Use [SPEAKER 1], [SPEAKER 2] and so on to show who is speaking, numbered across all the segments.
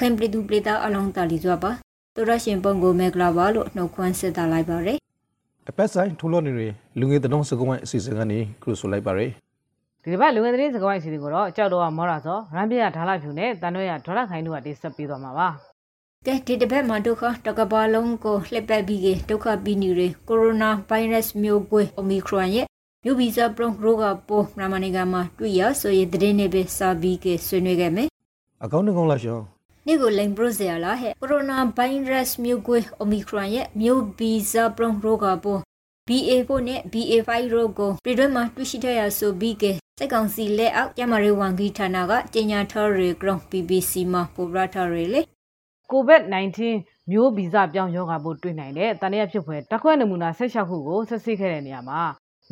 [SPEAKER 1] ခိုင်ပြည်သူပြည်သားအလုံးတာလီစွာပါတော်ရရှင်ပုံကိုမေကလာပါလို့နှုတ်ခွန်းဆက်တာလိုက်ပါရယ်
[SPEAKER 2] အပတ်ဆိုင်ထိုးလို့နေတွေလူငယ်တုံးစကုံးဝိုင်းအစီအစဉ်ကနေကရုဆိုလိုက်ပါရယ်
[SPEAKER 3] ဒီတစ်ပတ်လူငယ်သတင်းစကားဝိုင်းအစီအစဉ်ကိုတော့ကြောက်တော့မောရာစောရန်ပြရဓာလာဖြူနဲ့တန်ရွဲရဒေါ်လာခိုင်တို့ကတိဆက်ပေးသွားမှာပါ
[SPEAKER 1] ကဲဒီတစ်ပတ်မှာဒုက္ခတကဘာလုံးကိုလှက်ပတ်ပြီးကဒုက္ခပြီးနေရကိုရိုနာဗိုင်းရပ်စ်မျိုးကွဲအိုမီခရွန်ရဲ့မျိုးဗီဇပရုံရောဂါပိုးမြန်မာနိုင်ငံမှာတွေ့ရဆိုရင်သတင်းတွေပဲစာပြီးကဆွေးနွေးခဲ့မယ်
[SPEAKER 2] အကောင့်နှကောင်လာရှောင်း
[SPEAKER 1] နေ့ကိုလိန်ပရိုဆီယာလာဟဲ့ကိုရိုနာဗိုင်းရပ်စ်မျိုးကွဲအိုမီခရွန်ရဲ့မျိုးဗီဇပရုံရောဂါပိုး BA4 နဲ့ BA5 ရောဂါပြည်တွင်းမှာတွေ့ရှိထားရဆိုပြီးကစိတ်ကောင်စီလက်အောက်ကျမရေးဝန်ကြီးဌာနကကြေညာထားရကြောင်း BBC မှာပေါ်ပြထားရလေ
[SPEAKER 3] COVID-19 မျိုးဗီဇပြောင်းယောဂါပိုးတွေ့နိုင်တဲ့တန်ရဖြစ်ဖွယ်တက်ခွက်နမူနာ16ခုကိုဆက်စစ်ခဲ့တဲ့နေရာမှာ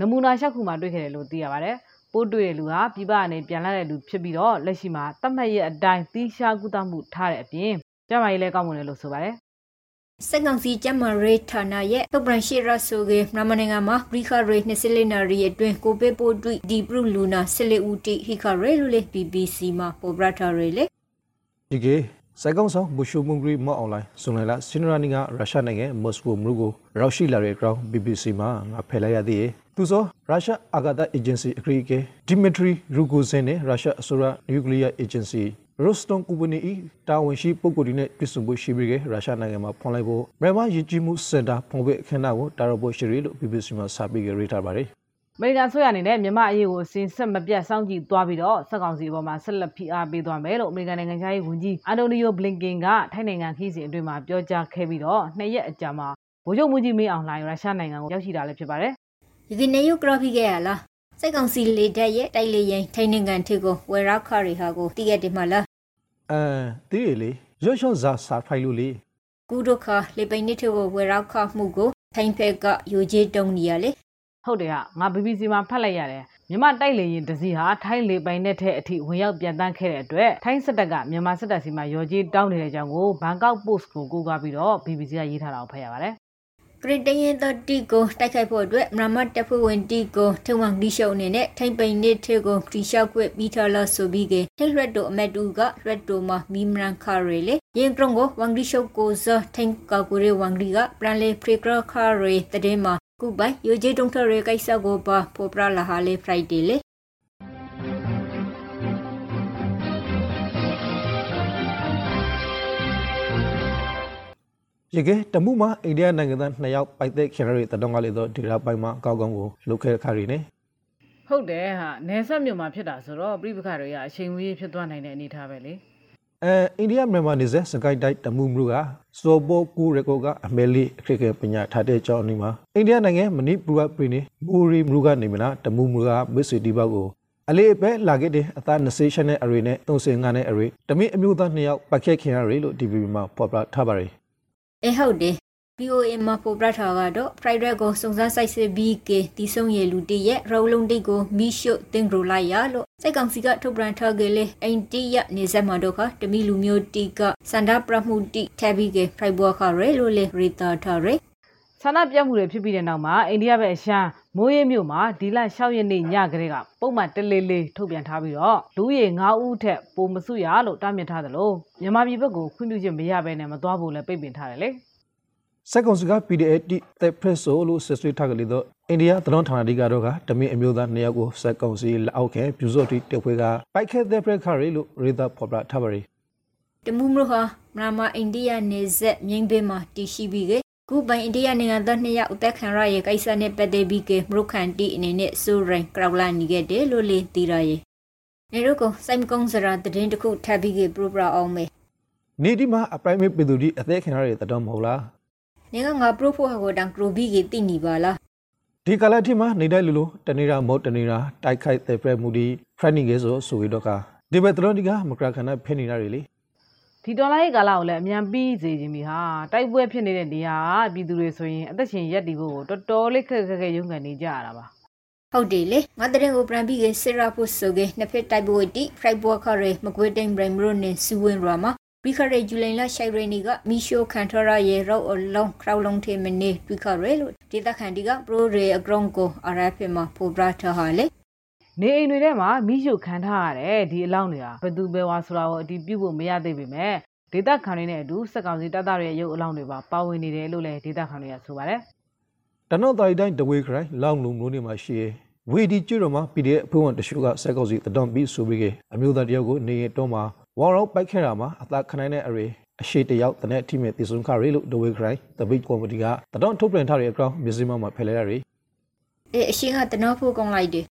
[SPEAKER 3] နမူနာ6ခုမှာတွေ့ခဲ့တယ်လို့သိရပါတယ် ပိုးတွေ့တဲ့လူဟာပြပကနေပြန်လာတဲ့လူဖြစ်ပြီးတော့လက်ရှိမှာတတ်မှတ်ရဲ့အတိုင်းသီးခြားကုသမှုထားတဲ့အပြင်ကျန်းမာရေးလည်းကောင်းမွန်တယ်လို့ဆိုပါတယ်
[SPEAKER 1] စက်ကောင်စီကျမရေးဌာနရဲ့သုတ်ပရန်ရှိရဆိုကေမြန်မာနိုင်ငံမှာပရိခရေ24နာရီအတွင်းကိုပေပိုတွေ့ဒီပရုလူနာ14ဦးတိဟိခရေလူလေ BBC မှာပေါ်ပြထားရလေ
[SPEAKER 2] ဒီကေစိုက်ကောင်းဆောင်ဘူရှုမုံဂရီမော့အွန်လိုင်းဆွန်လိုက်လာစင်နရာနီကရုရှားနိုင်ငံမော်စကိုမြို့ကိုရောက်ရှိလာတဲ့ ground BBC မှာငါဖယ်လိုက်ရသေးတယ် သူဆိုရုရှားအာဂါတာအေဂျင်စီအဂရီကေဒီမီထရီရူဂိုဇင်နဲ့ရုရှားအစိုးရနျူကလ িয়ার အေဂျင်စီရိုစတွန်ကူပနီဤတာဝန်ရှိပုဂ္ဂိုလ်တွေနဲ့ပြည်စုံဖို့ရှိပြီးကရုရှားနိုင်ငံမှာဖွင့်လိုက်ဖို့မြန်မာယဉ်ကျေးမှုစင်တာဖွင့်ဖို့အခမ်းအနားကိုတာရဖို့ရှိရလို့ BBC မှာစာပေးကြရေးထားပါတယ်
[SPEAKER 3] အမေရိကန်ဆိုရအနေနဲ့မြန်မာအရေးကိုအစဉ်ဆက်မပြတ်စောင့်ကြည့်သွားပြီးတော့စက်ကောင်စီအပေါ်မှာဆက်လက်ဖိအားပေးသွားမယ်လို့အမေရိကန်နိုင်ငံသားရေးဝန်ကြီးအန်တိုနီယိုဘလင်ကင်ကထိုင်းနိုင်ငံခီးစဉ်အတွင်းမှာပြောကြားခဲ့ပြီးတော့နှစ်ရက်အကြာမှာဗိုလ်ချုပ်မှုကြီးမင်းအောင်လှိုင်ရုရှားနိုင်ငံကိုရောက်ရှိတာလည်းဖြစ်ပါတယ်
[SPEAKER 1] ဒီကနေ့ရုပ်ဂရာဖီကရလားစက်ကောင်စီလေတက်ရဲ့တိုက်လေရင်ထိုင်းနိုင်ငံထစ်ကိုဝယ်ရောက်ခရီဟာကိုတိရက်တယ်မလား
[SPEAKER 2] အဲတီးရလေရွှွှွန်ဇာစာဖိုင်လို့လေ
[SPEAKER 1] ကုဒုခလေပိန်နစ်ထကိုဝယ်ရောက်ခမှုကိုထိုင်းဖက်ကယူကြီးတုံးနေရလေ
[SPEAKER 3] ဟုတ်တယ်ဟာငါ BBC မှာဖတ်လိုက်ရတယ်မြန်မာတိုက်လေရင်တစီဟာထိုင်းလေပိုင်နဲ့တဲ့အထိဝင်ရောက်ပြန်တန်းခဲ့တဲ့အတွက်ထိုင်းစစ်တပ်ကမြန်မာစစ်တပ်စီမှာရော်ကြီးတောင်းနေတဲ့အကြောင်းကိုဘန်ကောက်ပို့စ်ကိုကိုးကားပြီးတော့ BBC ကရေးထားတာကိုဖတ်ရပါတယ်
[SPEAKER 1] ဂရစ်တရင်တတီကိုတိုက်ခိုက်ဖို့အတွက်မရမတ်တပ်ဖွဲ့ဝင်တီကိုထုံဝမ်ဒီရှုံအနေနဲ့ထိုင်ပိန်နစ်ထကိုတီရှောက်ခွင့်ပြီးထားလို့ဆိုပြီးကဟက်ရက်တိုအမက်တူကရက်တိုမှာမီမရန်ခါရီလေရင်ကရုံကိုဝမ်ဒီရှုံကိုဇထိုင်ကာကူရီဝမ်ဒီကပရန်လေဖရီကရခါရီတတဲ့မှာကုပိုင်ယူဂျီတုံထရေကိစ္စကိုပါပိုပရလာဟာလေဖရိုက်ဒေလေ
[SPEAKER 2] ရေကတမှုမှာအိန္ဒိယနိုင်ငံသား2ယောက်ပိုက်သက်ခင်ရတဲ့တတော်ကလေးတော့ဒီရာပိုင်မှာအကောက်ကောင်းကိုလုတ်ခဲခါရီနေ
[SPEAKER 3] ဟုတ်တယ်ဟာနယ်ဆက်မြို့မှာဖြစ်တာဆိုတော့ပြိပခါတွေကအချိန်ဝေးဖြစ်သွားနိုင်တဲ့အနေအထားပဲလေ
[SPEAKER 2] အဲအိန္ဒိယမြန်မာနေဆက်စကိုင်းတိုက်တမှုမှုကစောဘောကူရကောကအမေလီအခရကပညာထားတဲ့ကြောင်းနေမှာအိန္ဒိယနိုင်ငံမဏိပူရပြည်နေမူရီမှုကနေမလားတမှုမှုကမစ်စီဒီဘောက်ကိုအလေးပဲလာခဲ့တဲ့အသား28နဲ့အရေနဲ့35နဲ့အရေတမင်းအမျိုးသား2ယောက်ပတ်ခဲ့ခင်ရတွေလို့ DVB မှာဖော်ပြထားပါတယ်
[SPEAKER 1] အဲဟုတ်တယ် POA မှာပိုပရထားကတော့ Friday ကိုစုံစမ်းဆိုင်စစ်ပြီးကတီဆုံးရလူတီရဲ့ရောလုံးတိတ်ကိုမီရှုတင်ဂရိုလိုက်ရလို့စိတ်ကောင်စီကထုတ်ပြန်ထားကြလေအိန္ဒိယနေဆက်မှာတော့ခတမီလူမျိုးတီကစန္ဒပရမှုတိထက်ပြီးကဖရိုက်ဘောခရဲလို့လေရီတာထားရဲ
[SPEAKER 3] ဆန္ဒပြမှုတွေဖြစ်ပြီးတဲ့နောက်မှာအိန္ဒိယဘက်အရှမ်းမိုးရဲမြို့မှာဒီလ6ရက်နေ့ညကလေးကပုံမှန်တလေးလေးထုတ်ပြန်ထားပြီးတော့လူရေ9ဦးထက်ပိုမစုရလို့တားမြစ်ထားသလိုမြန်မာပြည်ဘက်ကိုခွင့်ပြုချက်မရဘဲနဲ့မသွားဖို့လည်းပိတ်ပင်ထားတယ်လေ
[SPEAKER 2] စက်ကွန်စက PDF တိတဲ့ဖရက်ဆိုလို့ဆက်ဆွေးထားကြလေတော့အိန္ဒိယသတော်ဌာနတိကတော့ကတမင်းအမျိုးသား2ယောက်ကိုစက်ကွန်စီလက်အောက်ခဲပြူစော့တိတက်ဖွဲကပိုက်ခဲတဲ့ဖရက်ခါရီလို့ရေတာဖော်ပြထားပါတယ်
[SPEAKER 1] တမှုမဟာမရမအိန္ဒိယနေဆက်မြိန်ဘေးမှာတည်ရှိပြီးက ခုပိုင်အိန္ဒိယနိုင်ငံသားနှစ်ယောက်အသက်ခံရရဲ့ကိစ္စနဲ့ပတ်သက်ပြီးကမရုခန်တီအနေနဲ့စူရင်ကရောက်လာနေခဲ့တယ်လို့လေသိရရဲ့နေရုကိုစိုင်ကုန်းစရာတည်င်းတစ်ခုထပ်ပြီးကပရပရအောင်မယ်
[SPEAKER 2] နေဒီမှာအပရိုင်မေပြည်သူဒီအသက်ခင်ရတဲ့တတော်မဟုတ်လား
[SPEAKER 1] နေကငါပရိုဖို့ဟာကိုတန်ကရိုဘီကတိနေပါလား
[SPEAKER 2] ဒီကလာတိမှာနေတိုင်းလူလိုတနေရာမောတနေရာတိုက်ခိုက်တဲ့ဖရက်မူဒီဖရန်နီကေဆိုဆိုရတော့ကဒီဘက်တတော်ဒီကမကရခနာဖဲနေတာတွေလေ
[SPEAKER 3] ဒီဒေါ်လာရဲ့ကာလကိုလည်းအမြန်ပြီးစေခြင်းပြီဟာတိုက်ပွဲဖြစ်နေတဲ့နေရာကပြည်သူတွေဆိုရင်အသက်ရှင်ရက်တည်ဖို့ကိုတော်တော်လေးခက်ခက်ခက်ရုန်းကန်နေကြရတာပါ
[SPEAKER 1] ဟုတ်တယ်လေငါတရင်ကိုပြန်ပြီးကဆေရာဖို့ဆိုကနှစ်ဖက်တိုက်ပွဲတိဖရိုက်ဘောခရဲမကွေးတိန်ဘရိုင်မရိုနဲ့စူဝင်ရာမှာပြီးခရဲဂျူလိုင်လရှိုင်ရနီကမီရှိုကန်ထရာရဲ့ရောအလုံးခရောက်လုံးထေမနေပြီးခရဲလို့ဒေသခံတီကပရိုရေအဂရုံကိုအရာဖက်မှာပိုဘရာထဟာလေ
[SPEAKER 3] နေအိမ်တွေထဲမှာမိရှုခံထားရတဲ့ဒီအလောင်းတွေဟာဘယ်သူပဲဝါဆိုတာကိုအတီးပြုတ်ဖို့မရသေးပေမဲ့ဒေသခံတွေနဲ့အတူစက်ကောင်စီတပ်သားတွေရဲ့ရုပ်အလောင်းတွေပါပါဝင်နေတယ်လို့လည်းဒေသခံတွေကဆိုပါတယ်
[SPEAKER 2] တနော့တာရီတိုင်းတဝေခရိုင်လောင်လုံမျိုးနေမှာရှိရဲဝေဒီကျွတော်မှာ PDF အဖွဲ့ဝင်တချို့ကစက်ကောက်စီတတော်ပြီးဆိုပြီးကအမျိုးသားတယောက်ကိုနေရတော့မှာဝေါ်ရောပိုက်ခဲတာမှာအသာခနိုင်တဲ့အရေအရှိတယောက်တနက်အထိမဲ့တည်ဆုံခရီလို့ဒဝေခရိုင်တပိတ်ကော်မတီကတတော်ထုတ်ပြန်ထားတဲ့အကောင်မြစည်းမမှာဖယ်လဲရရီ
[SPEAKER 1] အေးအရှိကတနောဖို့ကောင်းလိုက်တယ်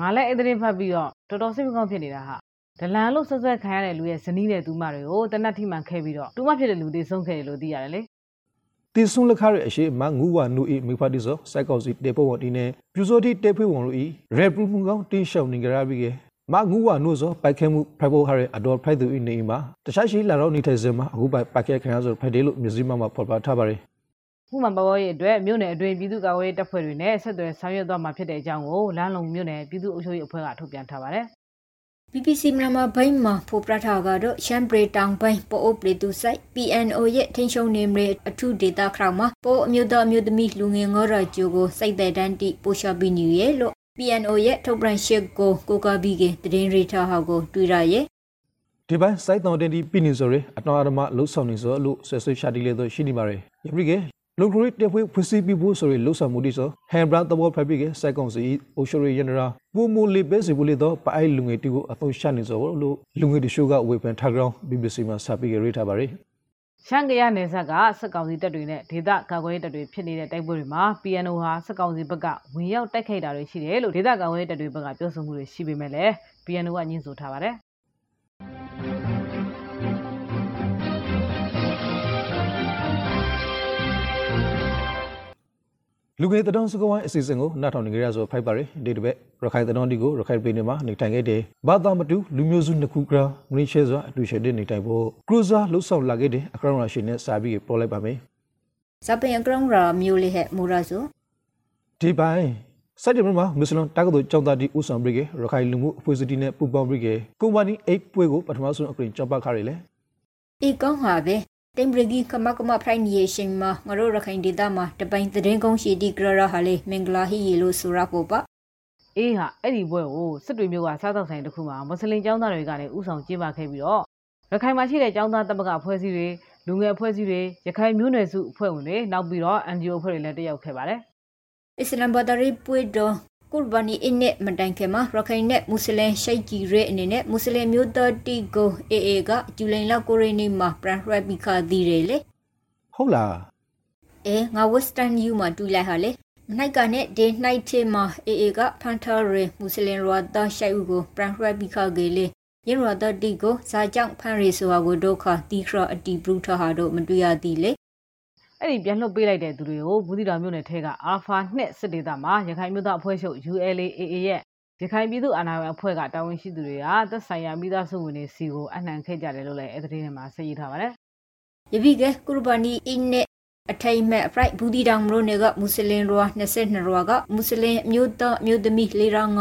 [SPEAKER 3] ငါလည်းအဲ့ဒီဖတ်ပြီးတော့တော်တော်စိတ်မကောင်းဖြစ်နေတာဟာဒလန်လို့ဆွဆွဲခံရတဲ့လူရဲ့ဇနီးတဲ့သူမတွေကိုတနတ်ထိမှန်ခဲ့ပြီးတော့တူမဖြစ်တဲ့လူတွေဆုံးခဲ့တယ်လို့သိရတယ်လေ
[SPEAKER 2] တည်ဆုံလက်ခရဲ့အရှိမငူဝနူအီမိဖာဒီဆိုစက်ကောက်စီတေပေါ်ဝတီနဲ့ပြူစောတီတေဖွေဝန်လို့ဤရေပရူမှုကောင်တင်းရှောင်းနေကြရပြီးကမငူဝနုဆိုပိုက်ခဲမှုဖိုက်ဖို့ဟာရအတော်ဖိုက်သူဤနေမှာတခြားရှိလာတော့နေထိုင်စမှာအခုပိုက်ပိုက်ခဲခံရဆိုဖိုက်တယ်လို့မြစည်းမမှာဖော်ပြထားပါတယ်
[SPEAKER 3] ခုမှပေါ်ပေါ်ရဲ့အတွက်မြို့နယ်အတွင်းပြည်သူ့ကာကွယ်ရေးတပ်ဖွဲ့တွေနဲ့ဆက်သွယ်ဆောင်ရွက်သွားမှာဖြစ်တဲ့အကြောင်းကိုလမ်းလုံမြို့နယ်ပြည်သူ့အုပ်ချုပ်ရေးအဖွဲ့ကထုတ်ပြန်ထားပါတယ်
[SPEAKER 1] BBC မြန်မာဘိုင်းမှာဖိုပရထာကတော့ရှမ်ဘရီတောင်ဘိုင်းပိုအိုပလီတူဆိုင် PNO ရဲ့ထိန်ရှုံနေမရအထုဒေတာခရောက်မှာပိုအမျိုးသားအမျိုးသမီးလူငယ်ငေါ်ရဂျိုကိုစိတ်တဲ့တန်းတိပိုရှာပီနီရဲ့လို့ PNO ရဲ့ထုတ်ပြန်ရှစ်ကိုကိုကဘီကတရင်ရီထားဟောက်ကိုတွေ့ရရဲ့
[SPEAKER 2] ဒီပိုင်းစိုက်တောင်တင်ဒီပြင်းနေဆိုရအတော်အဓမ္မလှုပ်ဆောင်နေဆိုလို့ဆွဲဆွဲရှာတီလေတော့ရှိနေပါရယ်ယပရိကေ လုံခရီတေဖွေဖွစီပီဖို့ဆိုရလှုပ်ဆောင်မှုဒီဆိုဟန်ဘရာတဘောဖက်ပရိကေစိုက်ကောင်စီအိုရှိုရီယန်ဒရာပူမူလီပဲစီဘူးလေတော့ပိုင်လူငယ်တီကိုအသုံးရှာနေဆိုလို့လူငယ်တရှိုးကဝေဖန်ထားကြောင်း BBC မှာစာပီကေရေးထားပါရယ်
[SPEAKER 3] ရှမ်းကရနယ်စပ်ကစက်ကောင်စီတပ်တွေနဲ့ဒေသကာကွယ်ရေးတပ်တွေဖြစ်နေတဲ့တိုက်ပွဲတွေမှာ PNO ဟာစက်ကောင်စီဘက်ကဝင်ရောက်တိုက်ခိုက်တာတွေရှိတယ်လို့ဒေသကာကွယ်ရေးတပ်တွေဘက်ကပြောဆိုမှုတွေရှိပေမဲ့လည်း PNO ကညှင်းဆိုထားပါတယ်
[SPEAKER 2] လူငယ်တတော်စကဝိုင်းအစီအစဉ်ကိုနှာထောင်နေကြရဆိုဖိုက်ပါရယ်ဒီတစ်ပတ်ရခိုင်တတော်ဒီကိုရခိုင်ပြည်နယ်မှာနေထိုင်ခဲ့တဲ့ဘာသာမတူလူမျိုးစုနှစ်ခုကမင်းရှဲစွာအတူရှယ်တဲ့နေထိုင်ဖို့ကရူဇာလှုပ်ဆောင်လာခဲ့တဲ့အကရောင်ရာရှင်နဲ့စာပြီးပေါ်လိုက်ပါမယ်
[SPEAKER 1] ဇပင်အကရောင်းရာမျိုးလေးဟဲ့မူရာဆို
[SPEAKER 2] ဒီပိုင်းစက်တင်ဘာမှာမွတ်စလင်တက္ကသိုလ်ကျောင်းသားတီဦးဆောင်ပြီးကရခိုင်လူမှုအဖွဲ့အစည်းနဲ့ပူးပေါင်းပြီးကကုမ္ပဏီအိတ်ပွဲကိုပထမဆုံးအကရင်ကြောက်ပါခါရလေ
[SPEAKER 1] အေကောင်းဟာပဲ တင်ဘရဂီကမကမဖရိုင်နီယေရှင်မှာငါတို့ရခိုင်ဒေသမှာတပိုင်သတင်းကုန်းရှိတီကရရဟာလေမင်္ဂလာဟီယေလို့ဆိုရဖို့ပါ
[SPEAKER 3] အေးဟာအဲ့ဒီဘွဲကိုစစ်တွေမျိုးကစားတော့ဆိုင်တစ်ခုမှာမွတ်စလင်ကျောင်းသားတွေကနေဥဆောင်ကျင်းပခဲ့ပြီးတော့ရခိုင်မှာရှိတဲ့ကျောင်းသားတမကအဖွဲ့အစည်းတွေလူငယ်အဖွဲ့အစည်းတွေရခိုင်မျိုးနွယ်စုအဖွဲ့ဝင်တွေနောက်ပြီးတော့ NGO အဖွဲ့တွေလည်းတက်ရောက်ခဲ့ပါတယ်
[SPEAKER 1] အစ္စလမ်ဘာသာရေးပွေတော် ကုရ်ဘာနီအင်းနဲ့မတိုင်ခင်မှာရခိုင်နဲ့မွတ်စလင်ရှိတ်ကြီးရဲအနေနဲ့မွတ်စလင်မျိုးသားတီကိုအေအေကဂျူလိုင်လ9ရက်နေ့မှာပရဟရဘီခါဒီရဲလေ
[SPEAKER 2] ဟုတ်လား
[SPEAKER 1] အဲငါဝက်စတန်ယူမှာတူလိုက်ဟာလေမနိုင်ကနဲ့ဒေနိုင်ချေမှာအေအေကဖန်ထာရဲမွတ်စလင်ရောသားရှိုက်ဦးကိုပရဟရဘီခါဂေလေရင်ရောသားတီကိုဇာကြောင့်ဖန်ရီဆိုဟာကိုဒုက္ခတီခရအတီဘရူထဟာတို့မတွေ့ရသည်လေ
[SPEAKER 3] အဲ့ဒီပြန်လှုပ်ပေးလိုက်တဲ့သူတွေကိုဘူးတီတော်မျိုးနယ်ထဲကအာဖာနှစ်စစ်ဒေသမှာရခိုင်မျိုးသားအဖွဲ့ချုပ် ULAAA ရဲ့ရခိုင်ပြည်သူ့အာဏာပိုင်အဖွဲ့ကတာဝန်ရှိသူတွေကသက်ဆိုင်ရာမိသားစုဝင်တွေစီကိုအနှံခဲ့ကြတယ်လို့လည်းအဲ့ဒီထဲမှာဆက်ရေးထားပါတယ်
[SPEAKER 1] ယပိကကုရ်ဘာနီအင်းနဲ့အထိုင်မဲ့အဖရိုက်ဘူဒီတောင်မလို့နေကမွတ်စလင်ရော22ရောကမွတ်စလင်အမျိုးသားအမျိုးသမီး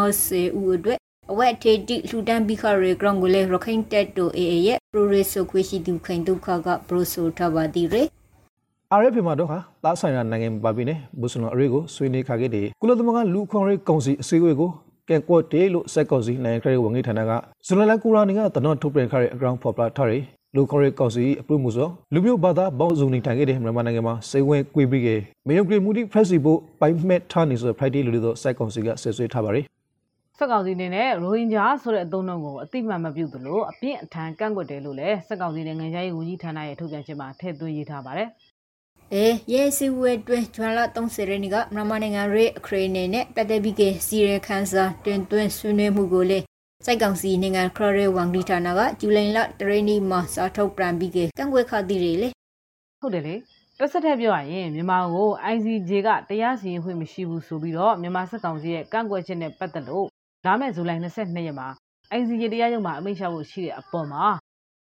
[SPEAKER 1] 450ဦးအတွက်အဝက်ထေတိလှူဒန်းပြီးခရေဂရောင်းကိုလေရခိုင်တက်တိုအေအေရဲ့ပရိုရေဆိုခွေရှိသူခိုင်ဒုက္ခကဘရိုဆိုထပါတီရဲ
[SPEAKER 2] RFP မှာတော့ဟာသားဆိုင်ရာနိုင်ငံပါပြီနဲ့ဘုစလွန်အရေးကိုဆွေးနွေးခါခဲ့တဲ့ကုလသမဂ္ဂလူခွန်ရေးကောင်စီအစည်းအဝေးကိုကဲကွက်တေးလို့စက်ကောင်စီနိုင်ငံခရိုင်ဝန်ကြီးဌာနကဇွန်လကူရာနီကတနော်ထုတ်ပြန်ခရဲအကောင်ဖော်ပြထားတယ်လူခွန်ရေးကောင်စီအပြုမှုဆိုလူမျိုးဘာသာပေါင်းစုံနေထိုင်ခဲ့တဲ့မြန်မာနိုင်ငံမှာစိတ်ဝင်ကွေပြီးခဲ့မေယုံကရီမူတီဖက်စီဖို့ပိုင်မက်ထားနေဆို Friday လူတွေတော့စက်ကောင်စီကဆွေးဆွေးထားပါတယ်
[SPEAKER 3] စက်ကောင်စီအနေနဲ့ရိုဟင်ဂျာဆိုတဲ့အသုံးအနှုန်းကိုအတိမတ်မပြုသလိုအပြင်းအထန်ကန့်ကွက်တယ်လို့လည်းစက်ကောင်စီနိုင်ငံခြားရေးဝန်ကြီးဌာနရဲ့ထုတ်ပြန်ချက်မှာထည့်သွင်းရေးထားပါတယ်
[SPEAKER 1] အဲရဲစီဝဲတွဲဂျွမ်လာ30ရက်နေ့ကမြန်မာနိုင်ငံရေးအခရေနေနဲ့ပတ်သက်ပြီးကစီရခန်းစာတွင်တွင်ဆွေးနွေးမှုကိုလေစိုက်ကောင်စီနိုင်ငံခရရဲဝန်ကြီးဌာနကဇူလိုင်လတရနီမှာစာထုတ်ပြန်ပြီးကကန့်ကွက်ခသည်တွေလေ
[SPEAKER 3] ဟုတ်တယ်လေတစ်ဆက်တည်းပြောရရင်မြန်မာကို ICJ ကတရားစီရင်ခွင့်မရှိဘူးဆိုပြီးတော့မြန်မာစက်ကောင်စီရဲ့ကန့်ကွက်ချက်နဲ့ပတ်သက်လို့လာမယ့်ဇူလိုင်22ရက်မှာ ICJ တရားရုံးမှာအမိန့်ချဖို့ရှိတဲ့အပေါ်မှာ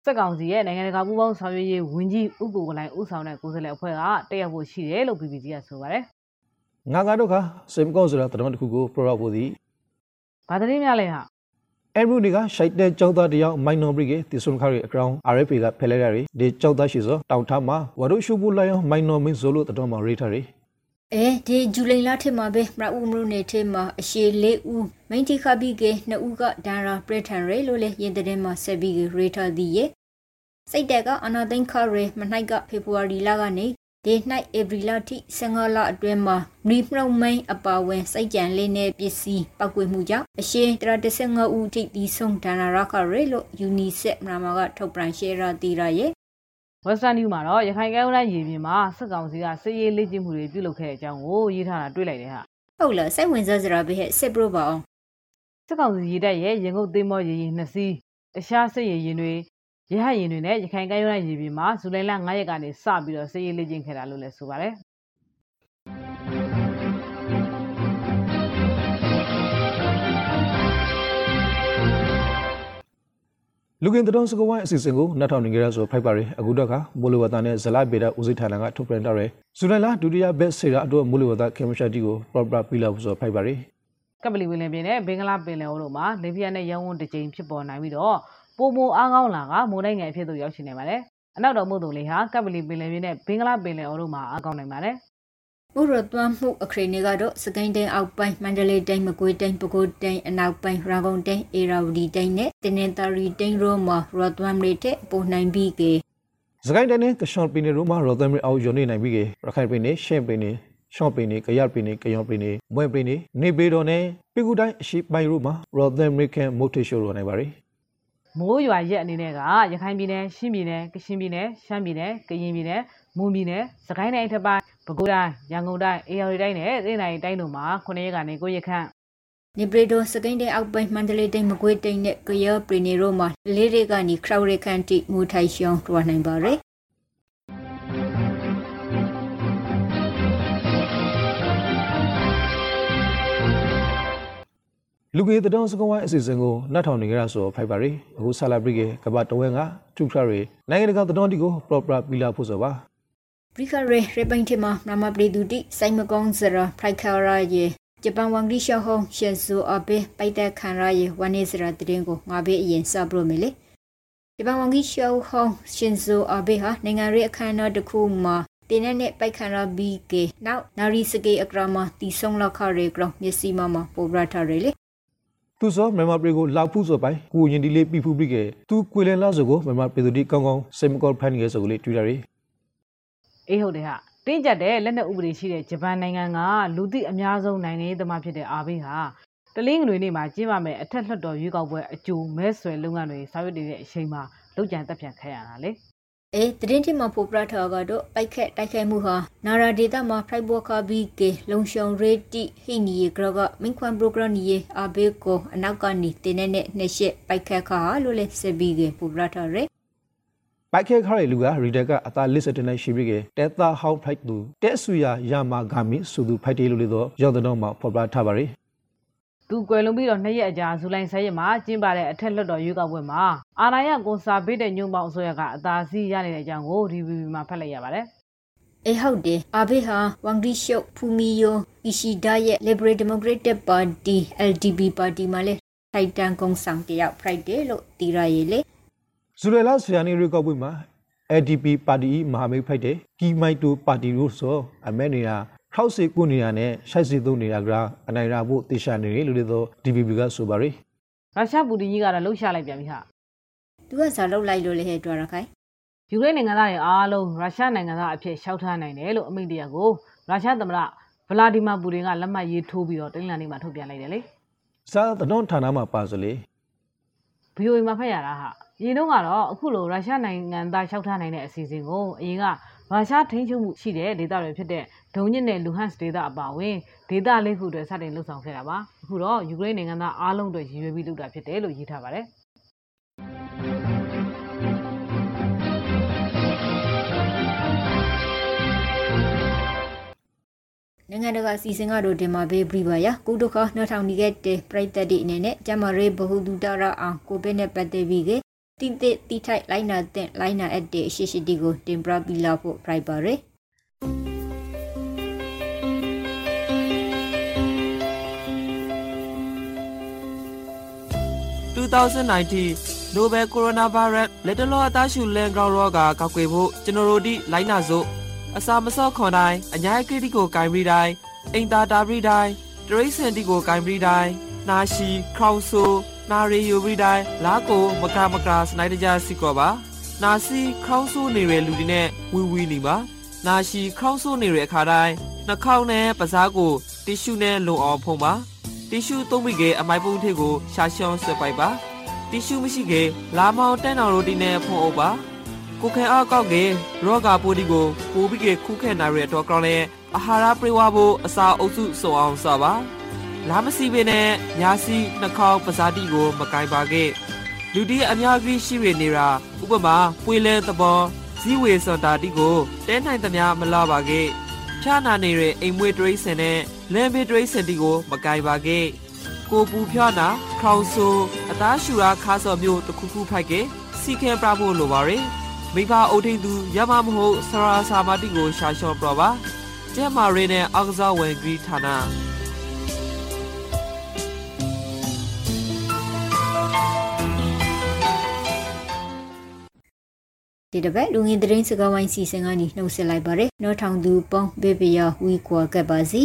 [SPEAKER 3] စက်ကောင်စီရဲ့နိုင်ငံတကာပူးပေါင်းဆောင်ရွက်ရေးဝန်ကြီးဥက္ကိုကလိုင်ဦးဆောင်တဲ့ကိုယ်စားလှယ်အဖွဲ့ကတက်ရောက်ဖို့ရှိတယ်လို့ BBC ကဆိုပါတယ်
[SPEAKER 2] ငါကတော့ခစေမကောဆိုတာတတော်တစ်ခုကိုပရော့ဖို့သည်။
[SPEAKER 3] ဘာသတင်းများလဲဟာ
[SPEAKER 2] အမ်ဘရူဒီကရှိုက်တဲ့ကျောင်းသားတယောက်မိုင်နော်ဘရီကတီဆွန်ခါရီအကောင် RFA ကဖယ်လိုက်ရတယ်ဒီကျောင်းသားရှိစောတောင်ထားမှာဝါဒုရှုပူလိုက်အောင်မိုင်နော်မင်းဇိုလို့တတော်မှာရေးထားတယ်
[SPEAKER 1] အဲဒီဇူလိုင်လထဲမှာပဲမရဦးမလို့နေထဲမှာအရှေ၄ဦးမိန်တီခါပြီးကနှစ်ဦးကဒါရာပရထန်ရဲလို့လေရင်တဲ့မှာဆက်ပြီးရေထားသည်ရဲ့စိတ်တက်ကအနာသိန်းခရဲမနှိုက်ကဖေဖော်ဝါရီလကနေဒီ၌ဧပြီလထိ15လအတွင်းမှာနီဖရုံမိန်အပါဝင်စိတ်ကြံလေးနဲ့ပစ္စည်းပောက်ကွေမှုကြောင့်အရှင်35ဦးထိတီဆုံးဒါနာရခရဲလို့ UNICEF မြန်မာကထုတ်ပြန်ရှယ်ရာတီရာရဲ့
[SPEAKER 3] Western News မှာတော့ရခိုင်ကမ်းရိုးတန်းရေပြင်မှာစစ်ကောင်စီကစစ်ရေးလေ့ကျင့်မှုတွေပြုလုပ်ခဲ့တဲ့အကြောင်းကိုရေးထားတာတွေ့လိုက်တယ်ဟာ
[SPEAKER 1] ဟုတ်လားစိတ်ဝင်စားစရာပဲဟဲ့စစ်ပရိုပါအောင်
[SPEAKER 3] စစ်ကောင်စီရေတပ်ရဲ့ရင်ကုန်သိမ်းမောရေရင်နှစ်စီးတခြားစစ်ရေရင်တွေရဟတ်ရင်တွေနဲ့ရခိုင်ကမ်းရိုးတန်းရေပြင်မှာဇူလိုင်လ9ရက်ကနေစပြီးတော့စစ်ရေးလေ့ကျင့်ခဲ့တာလို့လည်းဆိုပါတယ်
[SPEAKER 2] လူကင်တတော်စကဝိုင်းအစီအစဉ်ကိုနှက်ထောင်နေကြရဆိုဖိုက်ပါရယ်အခုတော့ကမိုးလေဝသနဲ့ဇလပေဒဦးစိတ်ထိုင်လန်ကထုတ်ပြန်တော့ရယ်ဇူလိုင်လဒုတိယဘက်ဆေရာအတွက်မိုးလေဝသကေမရှာတီကို proper ပြလောက်ဆိုဖိုက်ပါရယ်
[SPEAKER 3] ကပလီဝင်းလင်ပြင်နဲ့ဘင်္ဂလားပင်လယ်အော်တို့မှာလေပြင်းနဲ့ရောင်းဝန်းတစ်ကြိမ်ဖြစ်ပေါ်နိုင်ပြီးတော့ပိုမိုအားကောင်းလာကမိုးတိုင်းငယ်အဖြစ်သို့ရောက်ရှိနေပါတယ်အနောက်တော်မို့သူလေးဟာကပလီပင်လယ်ပြင်နဲ့ဘင်္ဂလားပင်လယ်အော်တို့မှာအားကောင်းနိုင်ပါတယ်
[SPEAKER 1] ဥရသွမ်းမှုအခရီးနေကတော့စကိုင်းတိုင်းအောက်ပိုင်းမန္တလေးတိုင်းမကွေးတိုင်းပဲခူးတိုင်းအနောက်ပိုင်းရန်ကုန်တိုင်းအေရာဝတီတိုင်းနဲ့တင်းနင်တာရီတိုင်းရောမှာရသွမ်းတွေတဲ့ပုံနိုင်ပြီးကေ
[SPEAKER 2] စကိုင်းတိုင်းနဲ့ကရှော့ပင်းနေတို့မှာရော်သမ်ရီအောက်ယွန်နေနိုင်ပြီကေရခိုင်ပင်းနေရှင့်ပင်းနေရှော့ပင်းနေကရပင်းနေကယောပင်းနေမွဲပင်းနေနေပေတော်နဲ့ပေကူတိုင်းအရှိပိုင်းတို့မှာရော်သမ်ရီကန်မိုတေရှိုးရောနိုင်ပါရယ်
[SPEAKER 3] မိုးရွာရက်အနေနဲ့ကရခိုင်ပြည်နယ်ရှမ်းပြည်နယ်ကချင်ပြည်နယ်ရှမ်းပြည်နယ်ကရင်ပြည်နယ် မွန်ပြည်နယ်စကိုင်းတိုင်းအထက်ပိုင်းပဲခူးတိုင်းရန်ကုန်တိုင်းအေရဝတီတိုင်းနဲ့သိန်းတိုင်းတိုင်းတို့မှာ9ရက်ကနေ9ရက်ခန့်
[SPEAKER 1] နေပရီဒိုစကိုင်းတိုင်းအောက်ပိုင်းမန္တလေးတိုင်းမကွေးတိုင်းနဲ့ကရပရီနေရောမှာလေးတွေကနေခရောက်ရခန့်တိမူထိုင်ရှောင်းတွားနိုင်ပါရယ်
[SPEAKER 2] လူကေတတော်စကဝိုင်းအစီအစဉ်ကိုနှက်ထောင်နေကြရဆိုဖိုက်ပါရီအခုဆာလာဘရီကေကပတ်တဝဲကထူခရရီနိုင်ငံတကာတတော်တီကို proper ပြလာဖို့ဆိုပါ
[SPEAKER 1] ဘရိခရဲရပိန်တီမှာမမပရီဒူတီစိုင်မကောင်းစရာဖရိုက်ခါရာယေဂျပန်ဝန်ဂရီရှောဟောင်းရှေဇိုအဘေပိုက်တဲ့ခန်ရာယေဝနေစရာတရင်ကိုငါဘေးအရင်စပရိုမီလေဂျပန်ဝန်ဂရီရှောဟောင်းရှင်ဇိုအဘေဟာနိုင်ငံရေးအခမ်းအနားတစ်ခုမှာတင်းနဲ့နဲ့ပိုက်ခန်ရာဘီကေနောက်နာရီစကေအကရာမတီဆုံလောက်ခရဲကရမျက်စိမမပိုဘရထာရဲလေ
[SPEAKER 2] သူစောမြန်မာပြည်ကိုလာဖူးဆိုပိုင်ကိုရင်ဒီလေးပြဖူးပြီးကေသူကွေလန်လာဆိုကိုမြန်မာပြည်သူတီကောင်းကောင်းစိတ်မကောဖန်နေရဆိုကိုလေးတွေ့ရတယ်
[SPEAKER 3] အေးဟုတ်တယ်ဟာတင်းကျပ်တဲ့လက်နက်ဥပဒေရှိတဲ့ဂျပန်နိုင်ငံကလူသိအများဆုံးနိုင်ငံရေးသမားဖြစ်တဲ့အာဘေးဟာတလင်းငွေနေ့မှာကျင်းပမယ်အထက်လွှတ်တော်ရွေးကောက်ပွဲအကျိုးမဲဆွယ်လုပ်ငန်းတွေဆောင်ရွက်နေတဲ့အချိန်မှာလောက်ကျန်တက်ပြန်ခဲ့ရတာလေ
[SPEAKER 1] အဲတရင်တီမှာပိုပရထာကတော့ပိုက်ခက်တိုက်ခိုက်မှုဟာနာရာဒေတာမှာဖရိုက်ဘောခဘီကေလုံရှုံရေတီဟိနီယေကရကမင်းခွန်ပရိုဂရမ်နီယေအဘေကိုအနောက်ကနေတင်းနဲ့နဲ့နှစ်ရှက်ပိုက်ခက်ခါလို့လဲစဘီကေပိုပရထာရဲ
[SPEAKER 2] ပိုက်ခဲခါရလူကရီဒက်ကအသာလစ်စတနေရှိပြီးကေတဲတာဟောက်ဖိုက်သူတဲဆူယာယာမာဂါမီဆူသူဖိုက်တေလို့လေတော့ရောက်တဲ့မှာဖော်ပြထားပါရီ
[SPEAKER 3] သူကွယ်လွန်ပြီးတော့နှစ်ရက်အကြာဇူလိုင်10ရက်မှာကျင်းပတဲ့အထက်လွှတ်တော်ရွေးကောက်ပွဲမှာအာဏာရကွန်ဆာဗေးတဲ့ညွန့်ပေါင်းအစိုးရကအသာစီးရနေတဲ့အကြောင်းကို DVB မှာဖတ်လိုက်ရပါတယ်
[SPEAKER 1] အေဟုတ်တယ်အဘေဟာဝန်ဂရီရှုဖူမီယိုအီရှီဒါရဲ့ Liberal Democratic Party LDP Party မှာလဲထိုက်တန်ကုန်းဆောင်တယောက် Friday လို့တီရရေလေ
[SPEAKER 2] ဇူလိုင်လဆရာနေရီကောက်ပွဲမှာ ADP ပါတီမဟာမိတ်ဖိုက်တဲ့ကီမိုက်တိုပါတီလို့ဆိုအမဲနေတာထောက်စီကုနေရနဲ့ရှိုက်စီသုံးနေတာကအနိုင်ရဖို့တေရှာနေတယ်လို့လေတော့ DVB ကဆိုပါရီ
[SPEAKER 3] ရုရှားပူတင်ကြီးကတော့လှုပ်ရှားလိုက်ပြန်ပြီဟာ
[SPEAKER 1] သူကစားလောက်လိုက်လို့လဲဟဲ့တွားရခိုင်
[SPEAKER 3] ယူကရိန်းနိုင်ငံသားတွေအားလုံးရုရှားနိုင်ငံသားအဖြစ်ရှောက်ထားနိုင်တယ်လို့အမိန့်တရားကိုရုရှားသမ္မတဗလာဒီမာပူတင်ကလက်မှတ်ရေးထိုးပြီးတော့တင်းလန်နေ့မှာထုတ်ပြန်လိုက်တယ်လေ
[SPEAKER 2] စားတတော်ဌာနမှာပါစလေ
[SPEAKER 3] ဗီအိုအေမှာဖတ်ရတာဟာ ရင်တော့ကတော့အခုလိုရုရှားနိုင်ငံသားရှောက်ထားနိုင်တဲ့အစီအစဉ်ကိုအရင်ကရုရှားထိန်းချုပ်မှုရှိတဲ့ဒေသတွေဖြစ်တဲ့ဒုံညစ်နဲ့လူဟန့်စ်ဒေသအပါအဝင်ဒေသလေးခုတွေစတင်လှုပ်ဆောင်ခဲ့တာပါအခုတော့ယူကရိန်းနိုင်ငံသားအားလုံးတွေရည်ရွယ်ပြီးလုပ်တာဖြစ်တယ်လို့ရေးထားပါတယ်
[SPEAKER 1] နိုင်ငံတကာအစီအစဉ်ကတော့ဒီမှာဘေးပြပါရကုဒုခနှထောင်နေခဲ့တဲ့ပြိတ္တတိအနေနဲ့ကျမရေးဘဟုတုတရအောင်ကိုဗစ်နဲ့ပတ်သက်ပြီးက တိတိတိထိုက်လိုင်းနာတဲ့လိုင်းနာအပ်တဲ့အရှိရှိတီကိုတင်ပြပြီးလာဖို့ပြိုက်ပါရယ်
[SPEAKER 4] 2019 Nobel Coronavirus လက်တလောအသားရှူလန်ဂရောင်းရောဂါကောက်ွယ်ဖို့ကျွန်တော်တို့ဒီလိုင်းနာစို့အစာမစော့ခွန်တိုင်းအညာကရတီကိုဂိုင်ပြီးတိုင်းအင်တာတာပြီးတိုင်းတရိစင်တီကိုဂိုင်ပြီးတိုင်းနာရှိခေါင်ဆူ နာရီယူပြီးတိုင်းလာကိုမကမကစနိုက်တကြစီကောပါနာစီခေါင်းဆိုးနေတဲ့လူတွေနဲ့ဝီဝီနေပါနာရှိခေါင်းဆိုးနေတဲ့အခါတိုင်းနှာခေါင်းနဲ့ပစားကိုတီရှူနဲ့လုံအောင်ဖုံးပါတီရှူသုံးပြီးကအမိုက်ပုံးထည့်ကိုရှာရှောင်းဆွဲပိုက်ပါတီရှူမရှိကလာမောင်တန်းတော်ရိုတီနဲ့ဖုံးအုပ်ပါကိုခဲအားကောက်ကရောဂါပိုးဒီကိုပိုးပြီးကခုခဲနိုင်ရတဲ့တော့ကောင်းလဲအာဟာရပြေဝဖို့အစာအုပ်စုစုံအောင်စပါ လာမစီပေနဲ့ညာစီနှာခေါင်းပစားတီကို မကင်ပါခဲ့လူဒီအများကြီးရှိရနေတာဥပမာပွေလဲသဘောဇီဝေစန္တာတိကိုတဲနိုင်သမျှမလာပါခဲ့ဖြာနာနေတဲ့အိမ်မွေးတရိစင်နဲ့လမ်းဘေးတရိစင်တီကို မကင်ပါခဲ့ကိုပူဖြာနာခေါင်ဆူအသားရှူရာခါစော်မျိုးတစ်ခုခုဖိုက်ခဲ့စီခဲပြဖို့လိုပါရယ်မိဘအုပ်ထိန်သူရမမဟုတ်ဆရာစာမတိကိုရှာလျှော့ပြပါကျဲမာရီနဲ့အောက်ကစားဝင်ဂရီဌာန
[SPEAKER 1] ဒီတစ်ပတ်လူငင်သတင်းစကားဝိုင်းစီစဉ်ကနေနှုတ်ဆက်လိုက်ပါရယ်နော်ထောင်သူပေါင်းဘေဘေယဝီကွာကပ်ပါစီ